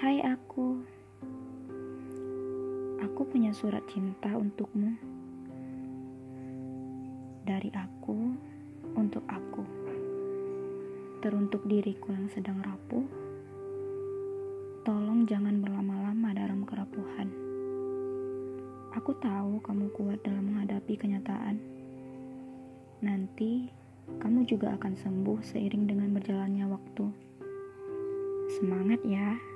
Hai aku, aku punya surat cinta untukmu. Dari aku, untuk aku. Teruntuk diriku yang sedang rapuh, tolong jangan berlama-lama dalam kerapuhan. Aku tahu kamu kuat dalam menghadapi kenyataan. Nanti, kamu juga akan sembuh seiring dengan berjalannya waktu. Semangat ya!